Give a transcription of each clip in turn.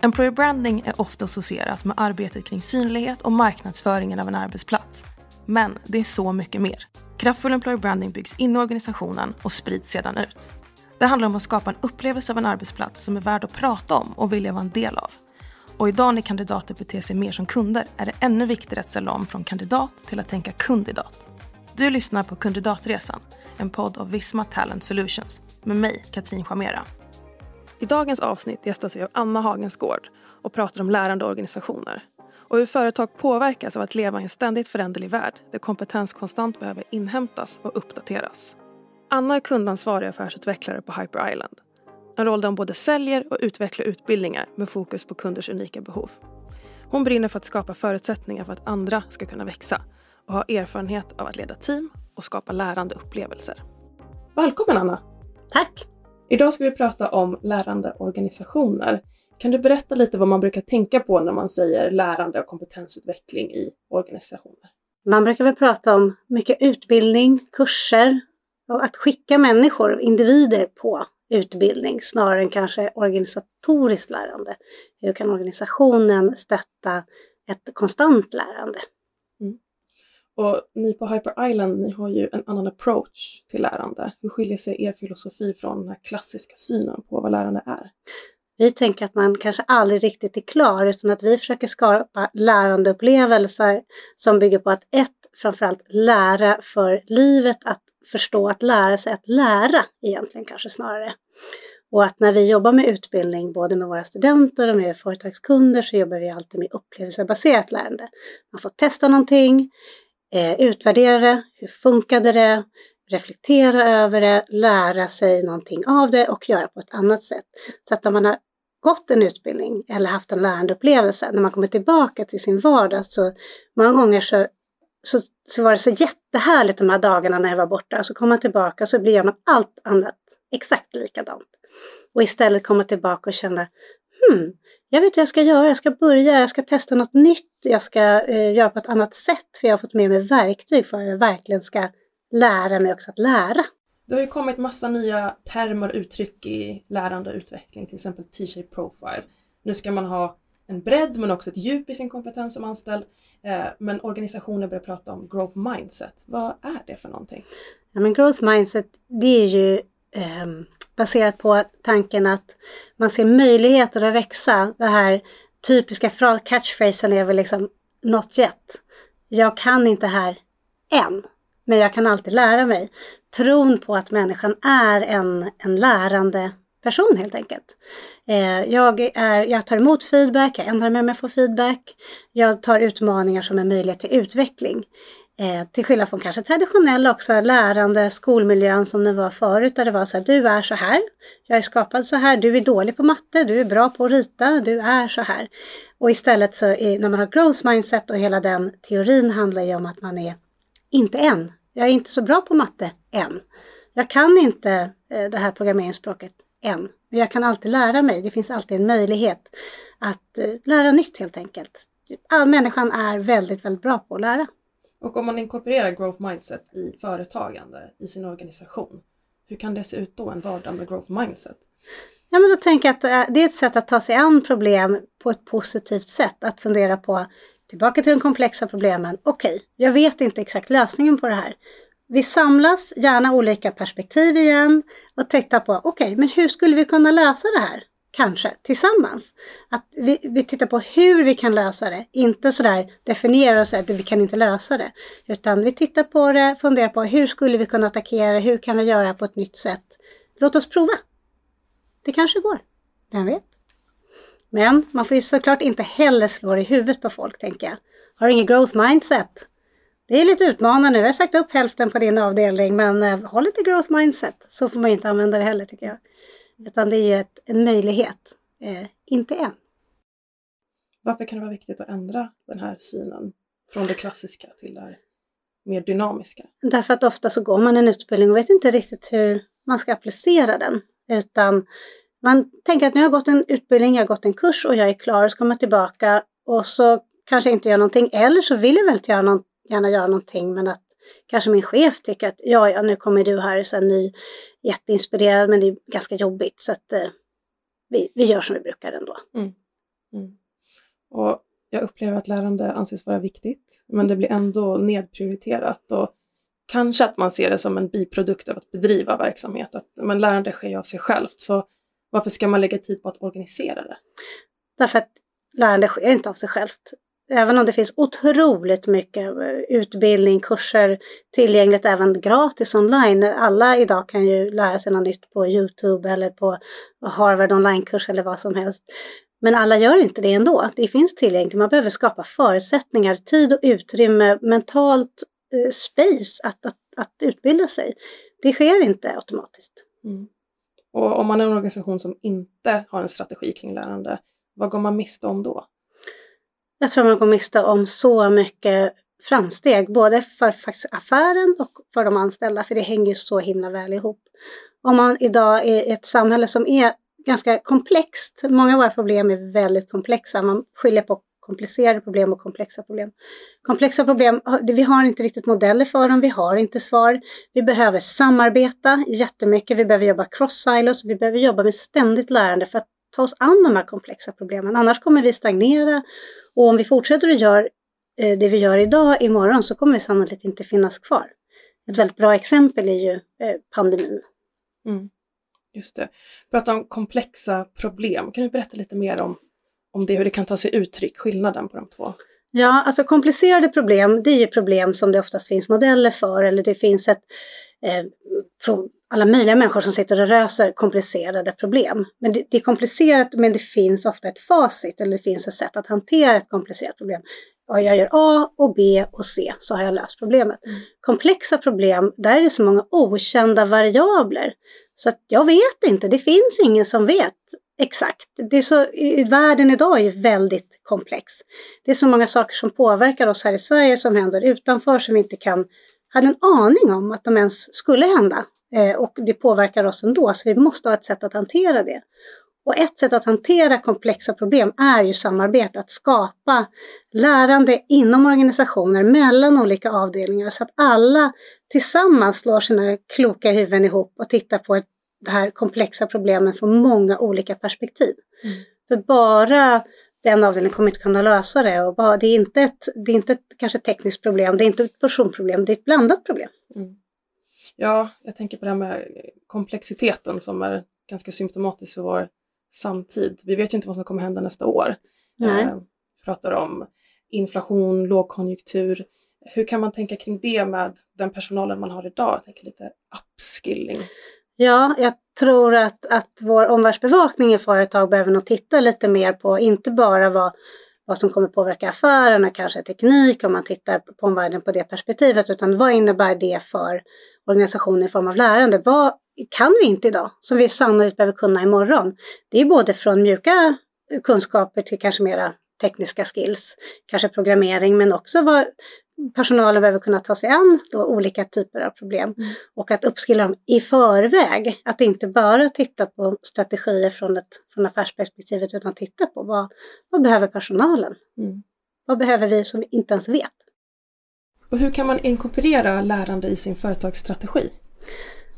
Employer branding är ofta associerat med arbetet kring synlighet och marknadsföringen av en arbetsplats. Men det är så mycket mer. Kraftfull employer branding byggs in i organisationen och sprids sedan ut. Det handlar om att skapa en upplevelse av en arbetsplats som är värd att prata om och vilja vara en del av. Och idag när kandidater beter sig mer som kunder är det ännu viktigare att ställa om från kandidat till att tänka kundidat. Du lyssnar på Kandidatresan, en podd av Visma Talent Solutions med mig, Katrin Chamera. I dagens avsnitt gästas vi av Anna Hagensgård och pratar om lärande organisationer och hur företag påverkas av att leva i en ständigt föränderlig värld där kompetens konstant behöver inhämtas och uppdateras. Anna är kundansvarig affärsutvecklare på Hyper Island. En roll där hon både säljer och utvecklar utbildningar med fokus på kunders unika behov. Hon brinner för att skapa förutsättningar för att andra ska kunna växa och har erfarenhet av att leda team och skapa lärande upplevelser. Välkommen Anna! Tack! Idag ska vi prata om lärande organisationer. Kan du berätta lite vad man brukar tänka på när man säger lärande och kompetensutveckling i organisationer? Man brukar väl prata om mycket utbildning, kurser och att skicka människor, individer på utbildning snarare än kanske organisatoriskt lärande. Hur kan organisationen stötta ett konstant lärande? Och ni på Hyper Island, ni har ju en annan approach till lärande. Hur skiljer sig er filosofi från den här klassiska synen på vad lärande är? Vi tänker att man kanske aldrig riktigt är klar utan att vi försöker skapa lärandeupplevelser som bygger på att ett, framförallt lära för livet, att förstå att lära sig att lära egentligen kanske snarare. Och att när vi jobbar med utbildning, både med våra studenter och med företagskunder, så jobbar vi alltid med upplevelsebaserat lärande. Man får testa någonting, eh, utvärdera det, hur funkade det, reflektera över det, lära sig någonting av det och göra på ett annat sätt. Så att om man har gått en utbildning eller haft en lärandeupplevelse, när man kommer tillbaka till sin vardag så många gånger så, så, så var det så jättehärligt de här dagarna när jag var borta. Så kommer man tillbaka så blir man allt annat exakt likadant. Och istället komma tillbaka och känna, hmm, jag vet hur jag ska göra, jag ska börja, jag ska testa något nytt, jag ska eh, göra på ett annat sätt för jag har fått med mig verktyg för att jag verkligen ska lära mig också att lära. Det har ju kommit massa nya termer och uttryck i lärande och utveckling, till exempel T-shape profile. Nu ska man ha en bredd men också ett djup i sin kompetens som anställd. Eh, men organisationer börjar prata om growth mindset. Vad är det för någonting? Ja, men growth mindset det är ju eh, baserat på tanken att man ser möjligheter att växa. Det här typiska catchphrasen är väl liksom not yet. Jag kan inte här än, men jag kan alltid lära mig. Tron på att människan är en, en lärande person helt enkelt. Eh, jag, är, jag tar emot feedback, jag ändrar mig om jag får feedback. Jag tar utmaningar som en möjlighet till utveckling. Eh, till skillnad från kanske traditionella också lärande, skolmiljön som det var förut där det var så här, du är så här, jag är skapad så här, du är dålig på matte, du är bra på att rita, du är så här. Och istället så är, när man har growth mindset och hela den teorin handlar ju om att man är inte än, jag är inte så bra på matte än. Jag kan inte eh, det här programmeringsspråket än, men jag kan alltid lära mig. Det finns alltid en möjlighet att eh, lära nytt helt enkelt. Människan är väldigt, väldigt bra på att lära. Och om man inkorporerar growth mindset i företagande, i sin organisation, hur kan det se ut då, en vardag med growth mindset? Ja, men då tänker jag att eh, det är ett sätt att ta sig an problem på ett positivt sätt. Att fundera på, tillbaka till de komplexa problemen. Okej, okay, jag vet inte exakt lösningen på det här. Vi samlas, gärna olika perspektiv igen och tittar på, okej, okay, men hur skulle vi kunna lösa det här? Kanske tillsammans. Att vi, vi tittar på hur vi kan lösa det, inte sådär definiera och säga att vi kan inte lösa det. Utan vi tittar på det, funderar på hur skulle vi kunna attackera det, hur kan vi göra på ett nytt sätt. Låt oss prova. Det kanske går, vem vet? Men man får ju såklart inte heller slå i huvudet på folk, tänker jag. Har du ingen growth mindset? Det är lite utmanande. Jag har sagt upp hälften på din avdelning, men eh, lite growth mindset. Så får man ju inte använda det heller, tycker jag. Utan det är ju ett, en möjlighet, eh, inte än. Varför kan det vara viktigt att ändra den här synen från det klassiska till det här mer dynamiska? Därför att ofta så går man en utbildning och vet inte riktigt hur man ska applicera den. Utan man tänker att nu har jag gått en utbildning, jag har gått en kurs och jag är klar och så kommer jag tillbaka och så kanske jag inte gör någonting. Eller så vill jag väldigt gärna, gärna göra någonting men att kanske min chef tycker att ja, ja, nu kommer du här så ny, jätteinspirerad, men det är ganska jobbigt så att eh, vi, vi gör som vi brukar ändå. Mm. Mm. Och jag upplever att lärande anses vara viktigt, men det blir ändå nedprioriterat. Och kanske att man ser det som en biprodukt av att bedriva verksamhet. Att, men lärande sker ju av sig självt, så varför ska man lägga tid på att organisera det? Därför att lärande sker inte av sig självt. Även om det finns otroligt mycket eh, utbildning, kurser tillgängligt även gratis online. Alla idag kan ju lära sig något nytt på Youtube eller på Harvard onlinekurs eller vad som helst. Men alla gör inte det ändå. Det finns tillgängligt. Man behöver skapa förutsättningar, tid och utrymme, mentalt eh, space att, att, att utbilda sig. Det sker inte automatiskt. Mm. Och om man är en organisation som inte har en strategi kring lärande, vad går man miste om då? Jag tror man går miste om så mycket framsteg, både för affären och för de anställda, för det hänger så himla väl ihop. Om man idag är i ett samhälle som är ganska komplext, många av våra problem är väldigt komplexa, man skiljer på komplicerade problem och komplexa problem. Komplexa problem, vi har inte riktigt modeller för dem, vi har inte svar. Vi behöver samarbeta jättemycket, vi behöver jobba cross silos, vi behöver jobba med ständigt lärande för att ta oss an de här komplexa problemen. Annars kommer vi stagnera och om vi fortsätter att göra eh, det vi gör idag imorgon så kommer vi sannolikt inte finnas kvar. Ett väldigt bra exempel är ju eh, pandemin. Mm. Just det. Prata om komplexa problem. Kan du berätta lite mer om, om det, hur det kan ta sig uttryck, skillnaden på de två? Ja, alltså komplicerade problem, det är ju problem som det oftast finns modeller för eller det finns ett eh, alla möjliga människor som sitter och löser komplicerade problem. Men det, det, är komplicerat men det finns ofta ett facit eller det finns ett sätt att hantera ett komplicerat problem. Och jag gör A och B och C så har jag löst problemet. Mm. Komplexa problem, där är det så många okända variabler. Så att jag vet inte, det finns ingen som vet exakt. Det är så, världen idag är ju väldigt komplex. Det är så många saker som påverkar oss här i Sverige som händer utanför som vi inte kan hade en aning om att de ens skulle hända. Eh, och det påverkar oss ändå, så vi måste ha ett sätt att hantera det. Och ett sätt att hantera komplexa problem är ju samarbete, att skapa lärande inom organisationer, mellan olika avdelningar, så att alla tillsammans slår sina kloka huvuden ihop och tittar på ett, det här komplexa problemen från många olika perspektiv. Mm. För bara den avdelningen kommer inte kunna lösa det. Och bara, det, är inte ett, det är inte ett kanske tekniskt problem, det är inte ett personproblem, det är ett blandat problem. Mm. Ja, jag tänker på det här med komplexiteten som är ganska symptomatiskt för vår samtid. Vi vet ju inte vad som kommer hända nästa år. Nej. Eh, pratar om inflation, lågkonjunktur. Hur kan man tänka kring det med den personalen man har idag? Jag tänker lite upskilling. Ja, jag tror att, att vår omvärldsbevakning i företag behöver nog titta lite mer på, inte bara vad, vad som kommer påverka affärerna, kanske teknik, om man tittar på omvärlden på det perspektivet, utan vad innebär det för organisationen i form av lärande? Vad kan vi inte idag, som vi sannolikt behöver kunna imorgon? Det är både från mjuka kunskaper till kanske mera tekniska skills, kanske programmering, men också vad personalen behöver kunna ta sig an då olika typer av problem. Mm. Och att uppskilla dem i förväg. Att inte bara titta på strategier från, ett, från affärsperspektivet utan titta på vad, vad behöver personalen? Mm. Vad behöver vi som vi inte ens vet? Och hur kan man inkorporera lärande i sin företagsstrategi?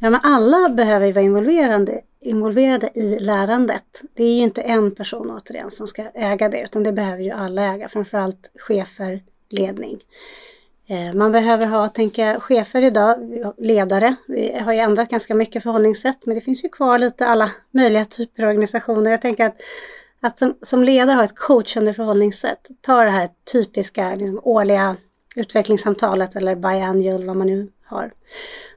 Ja, men alla behöver vara involverade, involverade i lärandet. Det är ju inte en person återigen som ska äga det utan det behöver ju alla äga, framförallt chefer, ledning. Eh, man behöver ha, tänker jag, chefer idag, ledare. Vi har ju ändrat ganska mycket förhållningssätt men det finns ju kvar lite alla möjliga typer av organisationer. Jag tänker att, att som, som ledare ha ett coachande förhållningssätt. Ta det här typiska liksom, årliga utvecklingssamtalet eller biannual vad man nu har.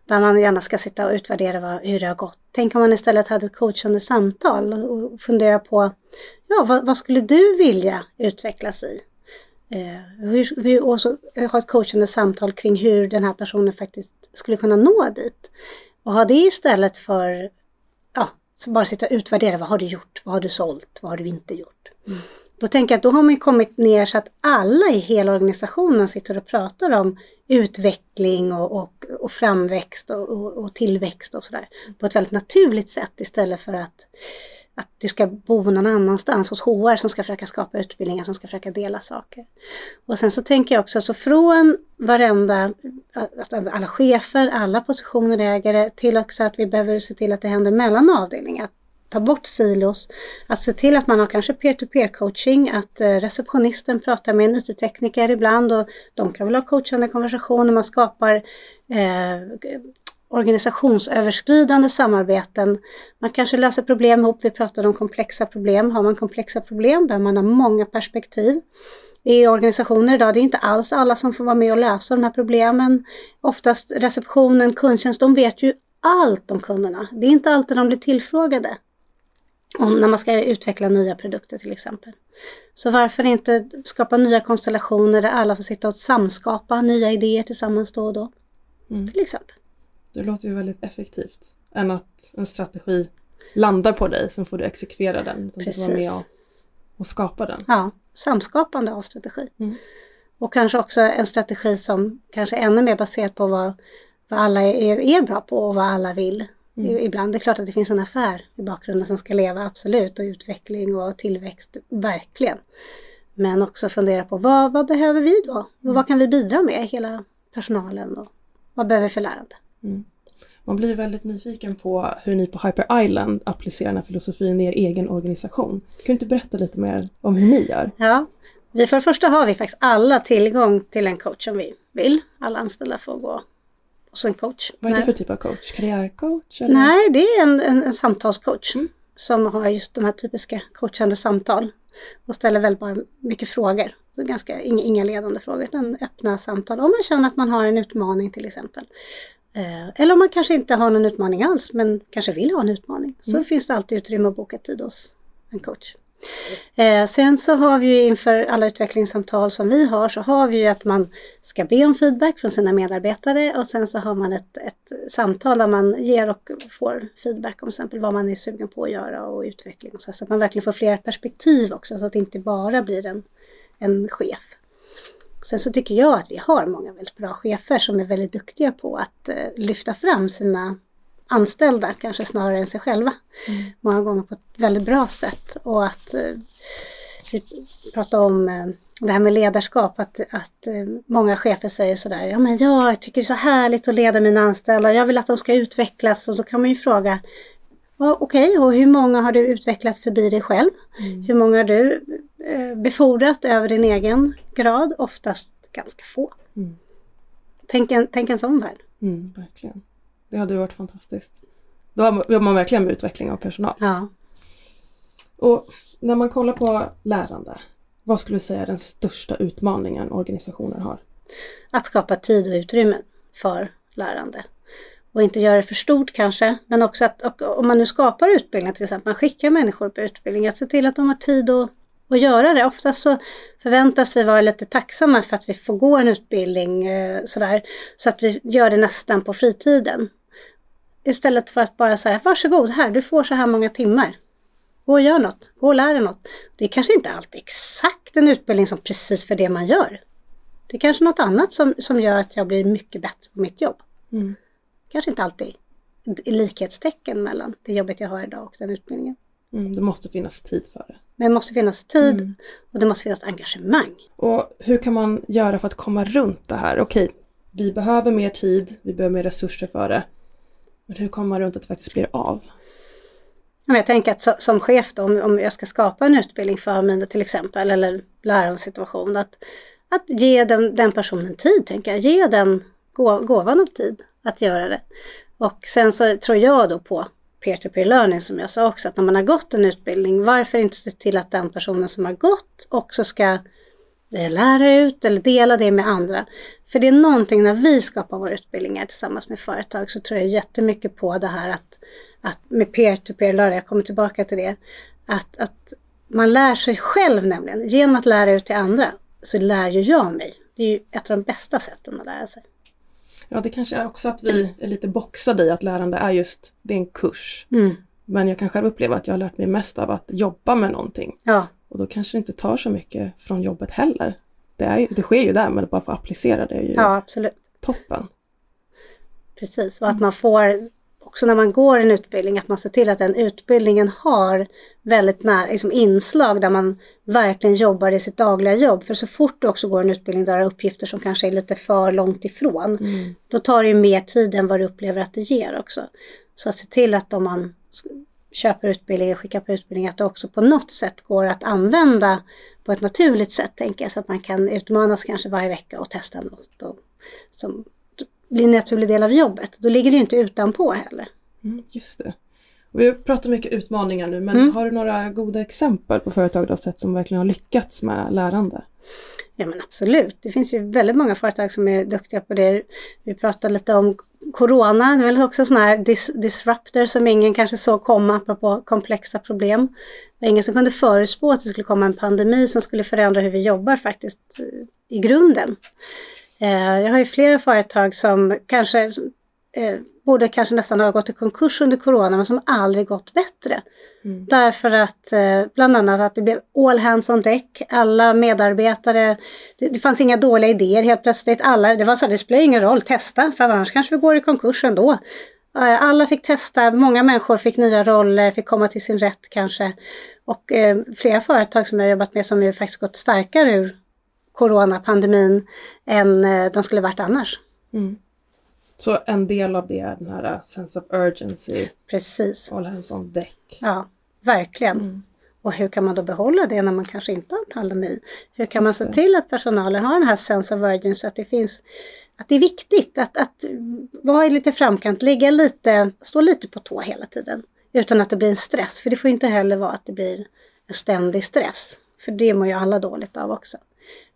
Där man gärna ska sitta och utvärdera vad, hur det har gått. Tänk om man istället hade ett coachande samtal och fundera på ja, vad, vad skulle du vilja utvecklas i? Eh, hur, hur, och så ha ett coachande samtal kring hur den här personen faktiskt skulle kunna nå dit. Och ha det istället för ja, bara sitta och utvärdera. Vad har du gjort? Vad har du sålt? Vad har du inte gjort? Mm. Då tänker jag att då har man kommit ner så att alla i hela organisationen sitter och pratar om utveckling och, och, och framväxt och, och, och tillväxt och sådär. På ett väldigt naturligt sätt istället för att att det ska bo någon annanstans hos HR som ska försöka skapa utbildningar, som ska försöka dela saker. Och sen så tänker jag också så från varenda, alla chefer, alla positioner ägare till också att vi behöver se till att det händer mellan avdelningar. ta bort silos, att se till att man har kanske peer-to-peer coaching, att eh, receptionisten pratar med en IT-tekniker ibland och de kan väl ha coachande konversationer, man skapar eh, organisationsöverskridande samarbeten. Man kanske löser problem ihop, vi pratade om komplexa problem. Har man komplexa problem behöver man ha många perspektiv i organisationer idag. Det är inte alls alla som får vara med och lösa de här problemen. Oftast receptionen, kundtjänst, de vet ju allt om kunderna. Det är inte alltid de blir tillfrågade. Om när man ska utveckla nya produkter till exempel. Så varför inte skapa nya konstellationer där alla får sitta och samskapa nya idéer tillsammans då och då. Mm. Till exempel. Det låter ju väldigt effektivt. Än att en strategi landar på dig, sen får du exekvera den. Precis. Du vara med och, och skapa den. Ja, samskapande av strategi. Mm. Och kanske också en strategi som kanske är ännu mer baserad på vad, vad alla är, är bra på och vad alla vill. Mm. Ibland är det klart att det finns en affär i bakgrunden som ska leva, absolut, och utveckling och tillväxt, verkligen. Men också fundera på vad, vad behöver vi då? Mm. Vad kan vi bidra med, hela personalen och vad behöver vi för lärande? Mm. Man blir väldigt nyfiken på hur ni på Hyper Island applicerar den här filosofin i er egen organisation. Kan du inte berätta lite mer om hur ni gör? Ja, vi för det första har vi faktiskt alla tillgång till en coach om vi vill. Alla anställda får gå hos en coach. Vad är det för typ av coach? Karriärcoach? Eller? Nej, det är en, en, en samtalscoach mm. som har just de här typiska coachande samtal och ställer väldigt bara mycket frågor. Ganska, inga, inga ledande frågor utan öppna samtal. Om man känner att man har en utmaning till exempel. Eh, eller om man kanske inte har någon utmaning alls men kanske vill ha en utmaning. Så mm. finns det alltid utrymme att boka tid hos en coach. Eh, sen så har vi ju inför alla utvecklingssamtal som vi har så har vi ju att man ska be om feedback från sina medarbetare och sen så har man ett, ett samtal där man ger och får feedback om till exempel vad man är sugen på att göra och utveckling och så, så att man verkligen får flera perspektiv också så att det inte bara blir en, en chef. Sen så tycker jag att vi har många väldigt bra chefer som är väldigt duktiga på att eh, lyfta fram sina anställda kanske snarare än sig själva. Mm. Många gånger på ett väldigt bra sätt. Och att eh, vi pratar om eh, det här med ledarskap, att, att eh, många chefer säger sådär, ja men jag tycker det är så härligt att leda mina anställda, jag vill att de ska utvecklas och då kan man ju fråga, okej, okay, och hur många har du utvecklat förbi dig själv? Mm. Hur många har du eh, befordrat över din egen grad? Oftast ganska få. Mm. Tänk, en, tänk en sån värld. Mm, verkligen. Det hade varit fantastiskt. Då jobbar man verkligen med utveckling av personal. Ja. Och när man kollar på lärande, vad skulle du säga är den största utmaningen organisationer har? Att skapa tid och utrymme för lärande. Och inte göra det för stort kanske, men också att om man nu skapar utbildning till exempel, man skickar människor på utbildning, att se till att de har tid att, att göra det. Oftast så förväntas vi vara lite tacksamma för att vi får gå en utbildning eh, sådär, så att vi gör det nästan på fritiden. Istället för att bara säga varsågod här, du får så här många timmar. Gå och gör något, gå och lär dig något. Det är kanske inte alltid exakt en utbildning som precis för det man gör. Det är kanske något annat som, som gör att jag blir mycket bättre på mitt jobb. Mm. Kanske inte alltid likhetstecken mellan det jobbet jag har idag och den utbildningen. Mm, det måste finnas tid för det. Men det måste finnas tid mm. och det måste finnas engagemang. Och hur kan man göra för att komma runt det här? Okej, vi behöver mer tid, vi behöver mer resurser för det. Men hur kommer man runt att det faktiskt blir av? Jag tänker att som chef då, om jag ska skapa en utbildning för mina till exempel, eller lärarens situation, att, att ge den, den personen tid, tänker jag. Ge den gåvan av tid att göra det. Och sen så tror jag då på peer-to-peer learning som jag sa också, att när man har gått en utbildning, varför inte se till att den personen som har gått också ska eh, lära ut eller dela det med andra. För det är någonting när vi skapar våra utbildningar tillsammans med företag så tror jag jättemycket på det här att, att med peer-to-peer learning, jag kommer tillbaka till det, att, att man lär sig själv nämligen. Genom att lära ut till andra så lär ju jag mig. Det är ju ett av de bästa sätten att lära sig. Ja, det kanske är också att vi är lite boxade i att lärande är just, det är en kurs. Mm. Men jag kan själv uppleva att jag har lärt mig mest av att jobba med någonting. Ja. Och då kanske det inte tar så mycket från jobbet heller. Det, är, det sker ju där, men bara att applicera det är ju ja, absolut. toppen. Precis, och att man får också när man går en utbildning att man ser till att den utbildningen har väldigt nära liksom inslag där man verkligen jobbar i sitt dagliga jobb. För så fort du också går en utbildning där du har uppgifter som kanske är lite för långt ifrån, mm. då tar det ju mer tid än vad du upplever att det ger också. Så att se till att om man köper utbildning, skickar på utbildning, att det också på något sätt går att använda på ett naturligt sätt, tänker jag, så att man kan utmanas kanske varje vecka och testa något och, som blir en naturlig del av jobbet. Då ligger det ju inte utanpå heller. Mm, just det. Vi pratar mycket utmaningar nu, men mm. har du några goda exempel på företag du har sett som verkligen har lyckats med lärande? Ja men absolut, det finns ju väldigt många företag som är duktiga på det. Vi pratade lite om Corona, det är väl också sådana här dis disruptor som ingen kanske såg komma apropå komplexa problem. Det var ingen som kunde förutspå att det skulle komma en pandemi som skulle förändra hur vi jobbar faktiskt eh, i grunden. Eh, jag har ju flera företag som kanske eh, borde kanske nästan ha gått i konkurs under corona men som aldrig gått bättre. Mm. Därför att eh, bland annat att det blev all hands on deck. Alla medarbetare, det, det fanns inga dåliga idéer helt plötsligt. Alla, det var så att det spelar ingen roll, testa för annars kanske vi går i konkurs ändå. Alla fick testa, många människor fick nya roller, fick komma till sin rätt kanske. Och eh, flera företag som jag jobbat med som ju faktiskt gått starkare ur coronapandemin än eh, de skulle varit annars. Mm. Så en del av det är den här uh, sense of urgency. Precis. All hands on deck. Ja, verkligen. Mm. Och hur kan man då behålla det när man kanske inte har en pandemi? Hur kan man se till att personalen har den här sense of urgency, att det finns att det är viktigt att, att vara lite framkant, ligga lite, stå lite på tå hela tiden. Utan att det blir en stress, för det får inte heller vara att det blir en ständig stress. För det mår ju alla dåligt av också.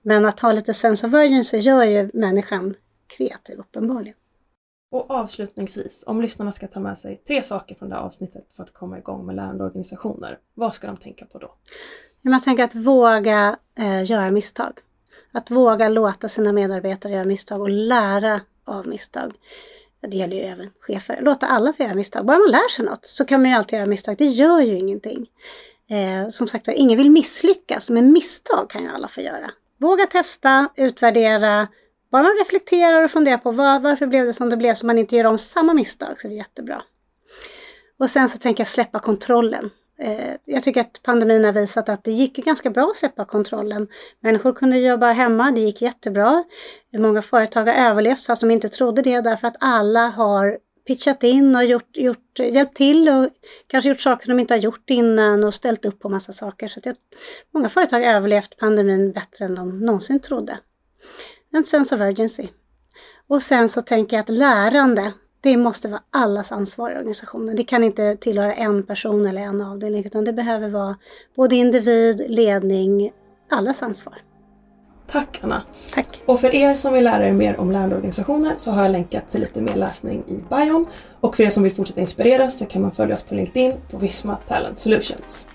Men att ha lite sense of urgency gör ju människan kreativ uppenbarligen. Och avslutningsvis, om lyssnarna ska ta med sig tre saker från det här avsnittet för att komma igång med lärande organisationer, vad ska de tänka på då? Jag tänker att våga eh, göra misstag. Att våga låta sina medarbetare göra misstag och lära av misstag. Det gäller ju även chefer. Låta alla få göra misstag. Bara man lär sig något så kan man ju alltid göra misstag. Det gör ju ingenting. Eh, som sagt ingen vill misslyckas, men misstag kan ju alla få göra. Våga testa, utvärdera, bara man reflekterar och funderar på var, varför blev det som det blev så man inte gör om samma misstag så är det jättebra. Och sen så tänker jag släppa kontrollen. Eh, jag tycker att pandemin har visat att det gick ganska bra att släppa kontrollen. Människor kunde jobba hemma, det gick jättebra. Många företag har överlevt fast de inte trodde det därför att alla har pitchat in och gjort, gjort, hjälpt till och kanske gjort saker de inte har gjort innan och ställt upp på massa saker. Så att många företag har överlevt pandemin bättre än de någonsin trodde en sense of urgency. Och sen så tänker jag att lärande, det måste vara allas ansvar i organisationen. Det kan inte tillhöra en person eller en avdelning utan det behöver vara både individ, ledning, allas ansvar. Tack Anna! Tack! Och för er som vill lära er mer om lärandeorganisationer så har jag länkat till lite mer läsning i bion. Och för er som vill fortsätta inspireras så kan man följa oss på LinkedIn på Visma Talent Solutions.